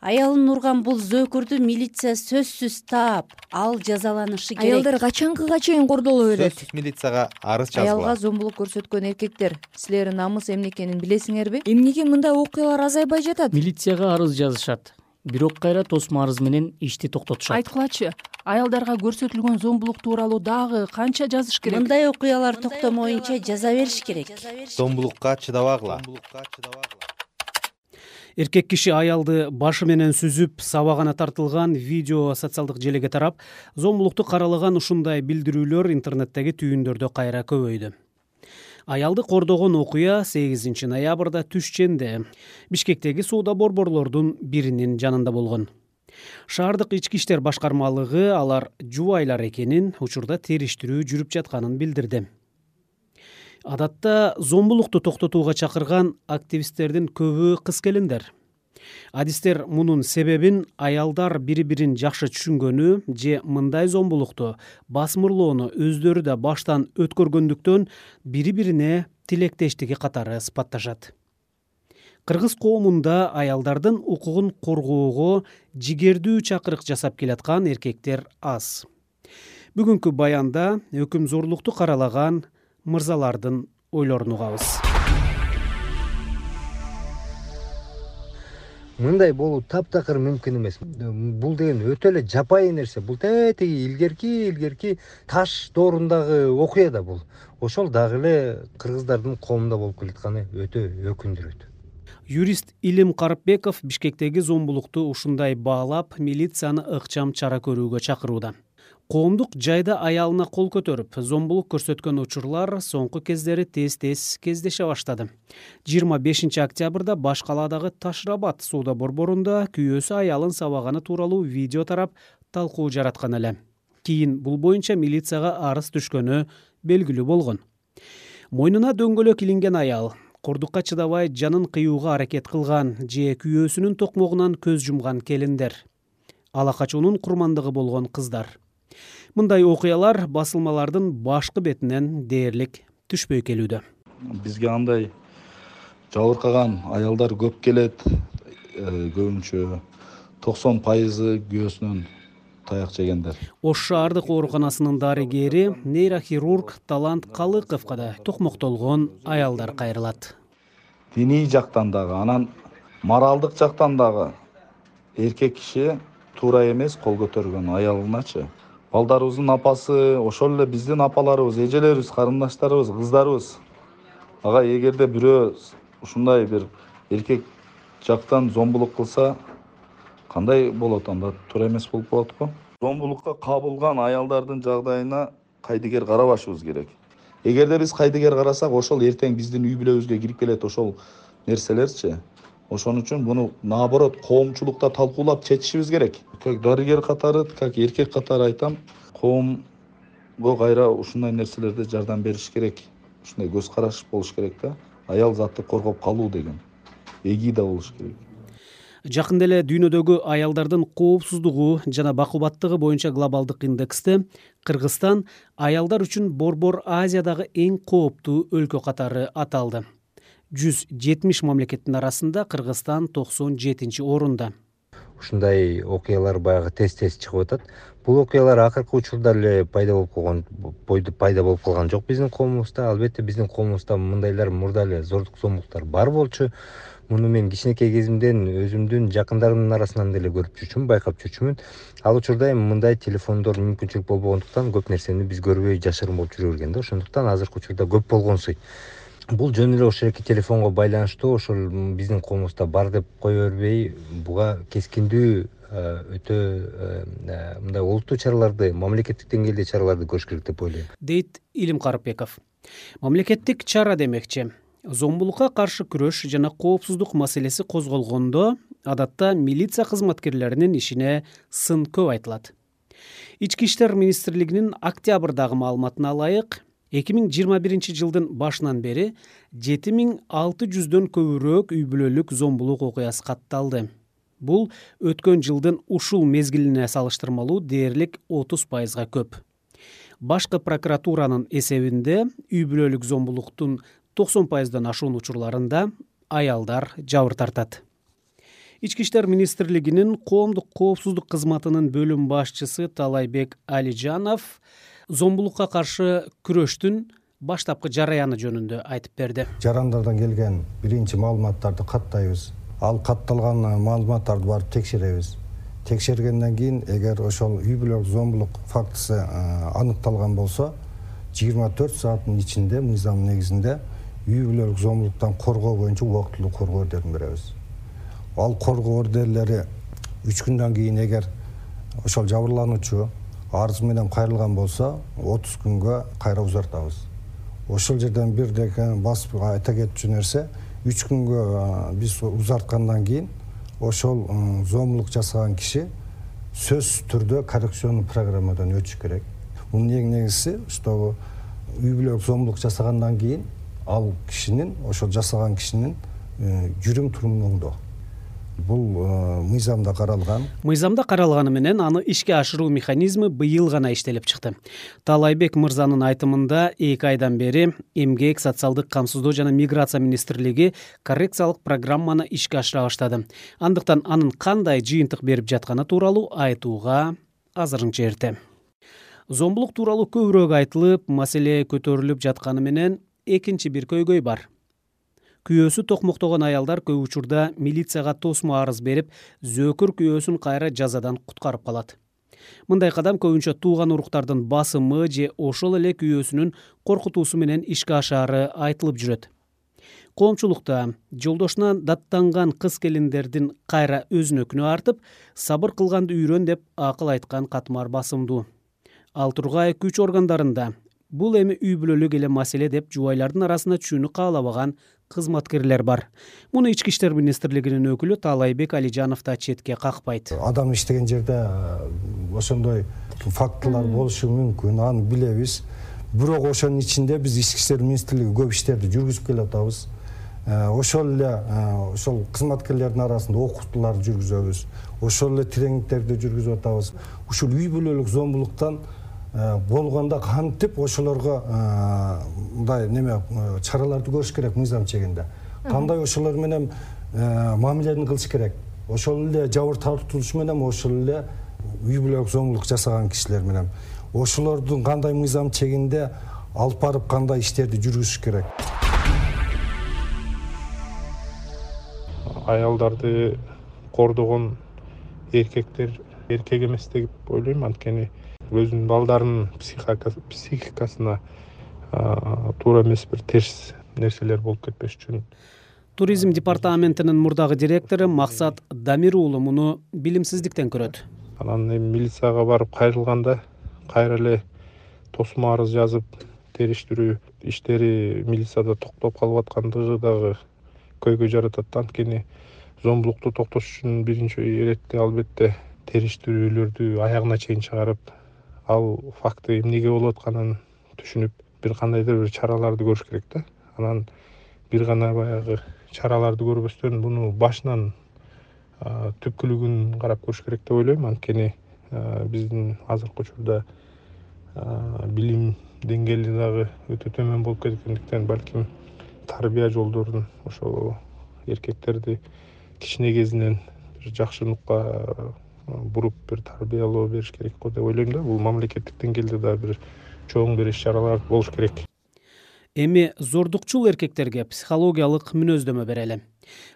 аялын урган бул зөөкүрдү милиция сөзсүз таап ал жазаланышы керек. Аялдар качанкыга чейин кордоло берет? Сөзсүз милицияга арыз жазгыла аялга зомбулук көрсөткөн эркектер силердин намыс эмне экенин билесиңерби? Эмнеге мындай окуялар азайбай жатат? Милицияга арыз жазышат. Бирок кайра тосмо арыз менен ишти токтотушат. Айткылачы аялдарга көрсөтүлгөн зомбулук тууралуу дагы канча жазыш керек? Мындай окуялар токтомоюнча жаза бериш керек. Зомбулукка чыдабагыла эркек киши аялды башы менен сүзүп сабагана тартылган видео социалдык желеге тарап зомбулукту каралаган ушундай билдирүүлөр интернеттеги түйүндөрдө кайра көбөйдү. Аялды кордогон окуя сегизинчи ноябрда түшченде. Бишкектеги сууда борборлордун биринин жанында болгон. Шаардык ички иштер башкармалыгы алар жубайлар экенин учурда териштирүү жүрүп жатканын билдирди адатта зомбулукту токтотууга чакырган активисттердин көбү кыз келиндер. Адистер мунун себебин аялдар бири бирин жакшы түшүнгөнү же мындай зомбулукту басмырлоону өздөрү да баштан өткөргөндүктөн бири бирине тилектештиги катары ыспатташат. Кыргыз коомунда аялдардын укугун коргоого жигердүү чакырык жасап келаткан эркектер аз. Бүгүнкү баянда өкүмзорлукту каралаган мырзалардын ойлорун угабыз мындай болуу таптакыр мүмкүн эмес. Бул деген өтө эле жапайы нерсе. Бул тетиги илгерки илгерки таш доорундагы окуя да бул. Ошол дагы эле кыргыздардын коомунда болуп келатканы өтө өкүндүрөт. Юрист илим карыпбеков бишкектеги зомбулукту ушундай баалап милицияны ыкчам чара көрүүгө чакырууда коомдук жайда аялына кол көтөрүп зомбулук көрсөткөн учурлар соңку кездери тез тез кездеше баштады. Жыйырма бешинчи октябрда баш калаадагы ташрабад сууда борборунда күйөөсү аялын сабаганы тууралуу видео тарап талкуу жараткан эле. Кийин бул боюнча милицияга арыз түшкөнү белгилүү болгон. Мойнуна дөңгөлөк илинген аял кордукка чыдабай жанын кыюуга аракет кылган же күйөөсүнүн токмогунан көз жумган келиндер. Ала качуунун курмандыгы болгон кыздар мындай окуялар басылмалардын башкы бетинен дээрлик түшпөй келүүдө. Бизге андай жабыркаган аялдар көп келет. Э, көбүнчө токсон пайызы күйөөсүнөн таяк жегендер. Ош шаардык ооруканасынын дарыгери нейрохирург талант калыковго да токмоктолгон аялдар кайрылат. Диний жактан дагы анан моралдык жактан дагы эркек киши туура эмес кол көтөргөн аялыначы балдарыбыздын апасы ошол эле биздин апаларыбыз эжелерибиз карындаштарыбыз кыздарыбыз. Ага эгерде бирөө ушундай бир эркек жактан зомбулук кылса кандай болот анда? Туура эмес болуп калат го. Зомбулукка кабылган аялдардын жагдайына кайдыгер карабашыбыз керек. Эгерде биз кайдыгер карасак ошол эртең биздин үй бүлөбүзгө кирип келет ошол нерселерчи ошон үчүн муну наоборот коомчулукта талкуулап чечишибиз керек. Как дарыгер катары как эркек катары айтам коомго кайра ушундай нерселерде жардам бериш керек. Ушундай көз караш болуш керек да. Аял затты коргоп калуу деген. Эгида болуш керек. Жакында эле дүйнөдөгү аялдардын коопсуздугу жана бакубаттыгы боюнча глобалдык индексте кыргызстан аялдар үчүн борбор азиядагы эң кооптуу өлкө катары аталды жүз жетимиш мамлекеттин арасында кыргызстан токсон жетинчи орунда. Ушундай окуялар баягы тез тез чыгып атат. Бул окуялар акыркы учурда эле пайда болуп калган пайда болуп калган жок. Биздин коомубузда албетте биздин коомубузда мындайлар мурда эле зордук зомбулуктар бар болчу. Муну мен кичинекей кезимден өзүмдүн жакындарымдын арасынан деле көрүп жүрчүмүн байкап жүрчүмүн. Ал учурда эми мындай телефондор мүмкүнчүлүк болбогондуктан көп нерсени биз көрбөй жашыруун болуп жүрө берген да ошондуктан азыркы учурда көп болгонсуйт бул жөн эле ошол эки телефонго байланыштуу ошол биздин коомубузда бар деп кое бербей буга кескиндүү өтө мындай олуттуу чараларды мамлекеттик деңгээлде чараларды көрүш керек деп ойлойм. Дейт илим карыпбеков мамлекеттик чара демекчи. Зомбулукка каршы күрөш жана коопсуздук маселеси козголгондо адатта милиция кызматкерлеринин ишине сын көп айтылат. Ички иштер министрлигинин октябрдагы маалыматына ылайык эки миң жыйырма биринчи жылдын башынан бери жети миң алты жүздөн көбүрөөк үй бүлөлүк зомбулук окуясы катталды. Бул өткөн жылдын ушул мезгилине салыштырмалуу дээрлик отуз пайызга көп. Башкы прокуратуранын эсебинде үй бүлөлүк зомбулуктун токсон пайыздан ашуун учурларында аялдар жабыр тартат ички иштер министрлигинин коомдук коопсуздук кызматынын бөлүм башчысы таалайбек алижанов зомбулукка каршы күрөштүн баштапкы жараяны жөнүндө айтып берди. Жарандардан келген биринчи маалыматтарды каттайбыз. Ал катталган маалыматтарды барып текшеребиз. Текшергенден кийин эгер ошол үй бүлөлүк зомбулук фактысы аныкталган болсо жыйырма төрт сааттын ичинде мыйзамдын негизинде үй бүлөлүк зомбулуктан коргоо боюнча убактылуу коргоо ордерин беребиз ал коргоо ордерлери үч күндөн кийин эгер ошол жабырлануучу арызы менен кайрылган болсо отуз күнгө кайра узартабыз. Ошол жерден бир деке басып айта кетчү нерсе үч күнгө биз узарткандан кийин ошол зомбулук жасаган киши сөзсүз түрдө коррекционный программадан өтүш керек. Мунун эң негизгиси что үй бүлөлүк зомбулук жасагандан кийин ал кишинин ошол жасаган кишинин э, жүрүм турумун оңдоо бул э, мыйзамда каралган. Мыйзамда каралганы менен аны ишке ашыруу механизми быйыл гана иштелип чыкты. Таалайбек мырзанын айтымында эки айдан бери эмгек социалдык камсыздоо жана миграция министрлиги коррекциялык программаны ишке ашыра баштады. Андыктан анын кандай жыйынтык берип жатканы тууралуу айтууга азырынча эрте. Зомбулук тууралуу көбүрөөк айтылып маселе көтөрүлүп жатканы менен экинчи бир көйгөй бар күйөөсү токмоктогон аялдар көп учурда милицияга тосмо арыз берип зөөкүр күйөөсүн кайра жазадан куткарып калат. Мындай кадам көбүнчө тууган уруктардын басымы же ошол эле күйөөсүнүн коркутуусу менен ишке ашаары айтылып жүрөт. Коомчулукта жолдошуна даттанган кыз келиндердин кайра өзүнө күнөө артып сабыр кылганды үйрөн деп акыл айткан катмар басымдуу ал тургай күч органдарында бул эми үй бүлөлүк эле маселе деп жубайлардын арасына түшүүнү каалабаган кызматкерлер бар. Муну ички иштер министрлигинин өкүлү таалайбек алижанов да четке какпайт. Адам иштеген жерде ошондой фактылар болушу мүмкүн. Аны билебиз. Бирок ошонун ичинде биз ички иштер министрлиги көп иштерди жүргүзүп келатабыз. Ошол эле ошол кызматкерлердин арасында окутууларды жүргүзөбүз. Ошол эле тренингтерди жүргүзүп атабыз. Ушул үй бүлөлүк зомбулуктан Э, болгондо кантип ошолорго э, мындай неме э, чараларды көрүш керек мыйзам чегинде? Кандай ошолор менен мамилени кылыш керек? Ошол эле жабыр тартуулуш менен ошол эле үй бүлөлүк зомбулук жасаган кишилер менен. Ошолордун кандай мыйзам чегинде алып барып кандай иштерди жүргүзүш керек? Аялдарды кордогон эркектер эркек эмес деп ойлойм анткени өзүнүн балдарынын психикасына туура эмес бир терс нерселер болуп кетпеш үчүн. Туризм департаментинин мурдагы директору максат дамир уулу муну билимсиздиктен көрөт. Анан эми милицияга барып кайрылганда кайра эле тосмо арыз жазып териштирүү иштери милицияда токтоп калып аткандыгы дагы көйгөй жаратат да. Анткени зомбулукту токтотуш үчүн биринчи иретте албетте териштирүүлөрдү аягына чейин чыгарып ал факты эмнеге болуп атканын түшүнүп бир кандайдыр бир чараларды көрүш керек да. Анан бир гана баягы чараларды көрбөстөн буну башынан түпкүлүгүн карап көрүш керек деп ойлойм. Анткени биздин азыркы учурда билим деңгээли дагы өтө төмөн болуп кеткендиктен балким тарбия жолдорун ошол эркектерди кичине кезинен бир жакшы нукка буруп бир тарбиялоо бериш керек го деп ойлойм да. Бул мамлекеттик деңгээлде дагы бир чоң бир иш чаралар болуш керек. Эми зордукчул эркектерге психологиялык мүнөздөмө берели.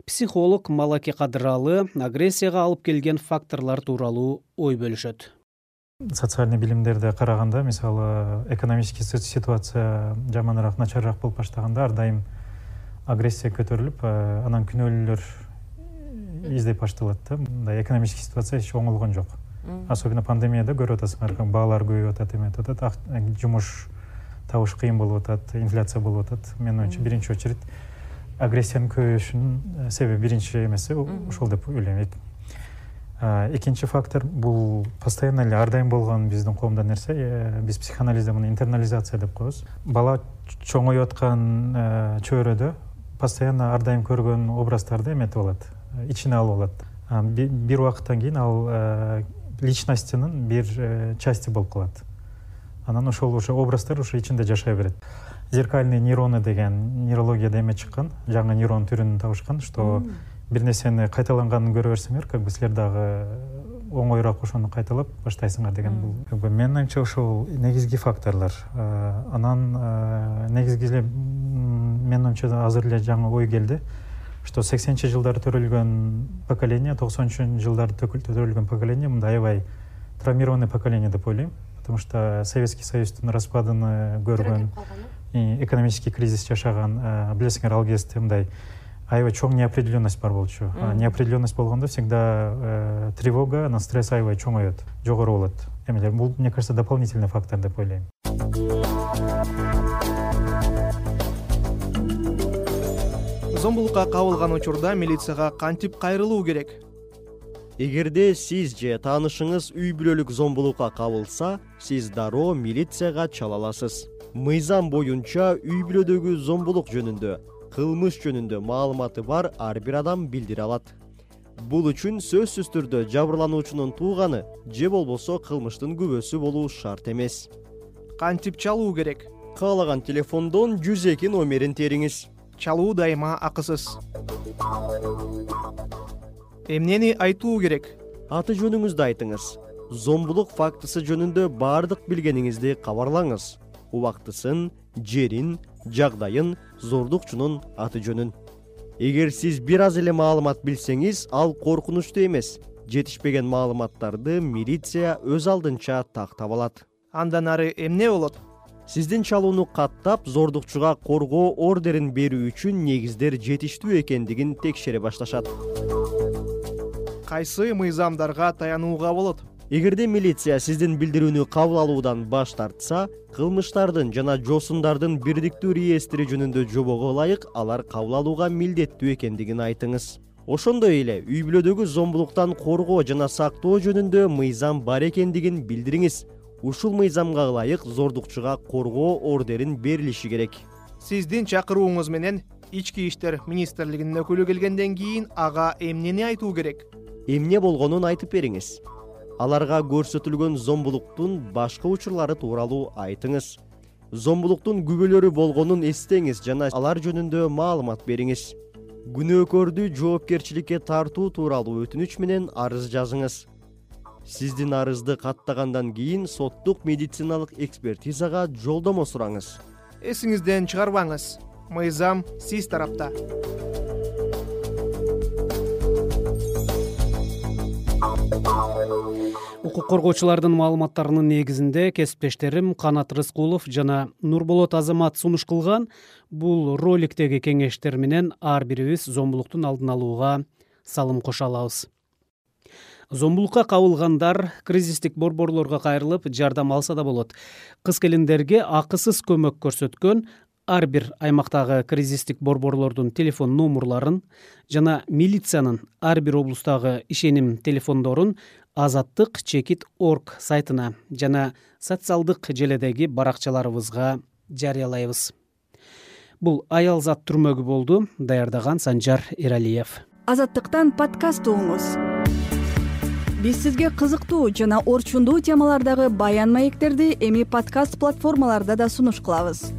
Психолог малаке кадыралы агрессияга алып келген факторлор тууралуу ой бөлүшөт. Социальный билимдерди караганда мисалы экономический ситуация жаманыраак начарыраак болуп баштаганда ар дайым агрессия көтөрүлүп э, анан күнөөлүүлөр издеп башталат да. Мындай экономический ситуация эч оңолгон жок. Особенно пандемияда көрүп атасыңар баалар көбөйүп атат эметип атат э, жумуш табыш кыйын болуп атат инфляция болуп атат. Менин оюмча биринчи очередь агрессиянын көбөйүшүнүн себеби биринчи эмеси ушул деп ойлойм. Экинчи фактор бул постоянно эле ар дайым болгон биздин коомдо нерсе э, биз психоанализде муну интернализация деп коебуз. Бала чоңоюп аткан э, чөйрөдө постоянно ар дайым көргөн образдарды эметип алат ичине алып алат. Бир убакыттан кийин ал э, личностинин бир э, части болуп калат. Анан ошол уже образдар уже ичинде жашай берет. Зеркальные нейроны деген нейрологияда эме чыккан жаңы нейрон түрүн табышкан что бир нерсени кайталанганын көрө берсеңер как бы силер дагы оңоюраак ошону кайталап баштайсыңар деген бул. Как бы менин оюмча ушул негизги факторлор. Анан негизги эле менин оюмча азыр эле жаңы ой келди что сексенинчи жылдары төрөлгөн поколение токсонунчу жылдары төрөлгөн поколение мындай аябай травмированный поколение деп ойлойм. Потому что советский союздун распадын көргөн экономический кризис жашаган билесиңер ал кезде мындай аябай чоң неопределенность бар болчу. Неопределенность болгондо всегда э, тревога анан стресс аябай чоңоет жогору болот. Эмелер бул мне кажется дополнительный фактор деп ойлойм зомбулукка кабылган учурда милицияга кантип кайрылуу керек? Эгерде сиз же таанышыңыз үй бүлөлүк зомбулукка кабылса сиз дароо милицияга чала аласыз. Мыйзам боюнча үй бүлөдөгү зомбулук жөнүндө кылмыш жөнүндө маалыматы бар ар бир адам билдире алат. Бул үчүн сөзсүз түрдө жабырлануучунун тууганы же болбосо кылмыштын күбөсү болуу шарт эмес. Кантип чалуу керек? Каалаган телефондон жүз эки номерин териңиз чалуу дайыма акысыз. Эмнени айтуу керек? Аты жөнүңүздү айтыңыз. Зомбулук фактысы жөнүндө баардык билгениңизди кабарлаңыз. Убактысын жерин жагдайын зордукчунун аты жөнүн. Эгер сиз бир аз эле маалымат билсеңиз ал коркунучтуу эмес. Жетишпеген маалыматтарды милиция өз алдынча тактап алат. Андан ары эмне болот сиздин чалууну каттап зордукчуга коргоо ордерин берүү үчүн негиздер жетиштүү экендигин текшере башташат. Кайсы мыйзамдарга таянууга болот? Эгерде милиция сиздин билдирүүнү кабыл алуудан баш тартса кылмыштардын жана жоосундардын бирдиктүү реестри жөнүндө жобого ылайык алар кабыл алууга милдеттүү экендигин айтыңыз. Ошондой эле үй бүлөдөгү зомбулуктан коргоо жана сактоо жөнүндө мыйзам бар экендигин билдириңиз ушул мыйзамга ылайык зордукчуга коргоо ордерин берилиши керек. Сиздин чакырууңуз менен ички иштер министрлигинин өкүлү келгенден кийин ага эмнени айтуу керек? Эмне болгонун айтып бериңиз. Аларга көрсөтүлгөн зомбулуктун башка учурлары тууралуу айтыңыз. Зомбулуктун күбөлөрү болгонун эстеңиз жана алар жөнүндө маалымат бериңиз. Күнөөкөрдү жоопкерчиликке тартуу тууралуу өтүнүч менен арыз жазыңыз сиздин арызды каттагандан кийин соттук медициналык экспертизага жолдомо сураңыз эсиңизден чыгарбаңыз. Мыйзам сиз тарапта. Укук коргоочулардын маалыматтарынын негизинде кесиптештерим канат рыскулов жана нурболот азамат сунуш кылган. Бул роликтеги кеңештер менен ар бирибиз зомбулуктун алдын алууга салым кошо алабыз зомбулукка кабылгандар кризистик борборлорго кайрылып жардам алса да болот. Кыз келиндерге акысыз көмөк көрсөткөн ар бир аймактагы кризистик борборлордун телефон номурларын жана милициянын ар бир облустагы ишеним телефондорун азаттык чекит орг сайтына жана социалдык желедеги баракчаларыбызга жарыялайбыз. Бул аял зат түрмөгү болду даярдаган санжар эралиев азаттыктан подкаст угуңуз биз сизге кызыктуу жана орчундуу темалардагы баян маектерди эми подкаст платформаларда да сунуш кылабыз.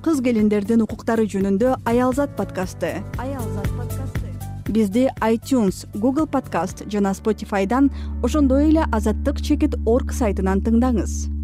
Кыз келиндердин укуктары жөнүндө аялзат подкасты. Аялзат подкасты. Бизди iтunes google подкаст жана spotifyдан ошондой эле азаттык чекит орг сайтынан тыңдаңыз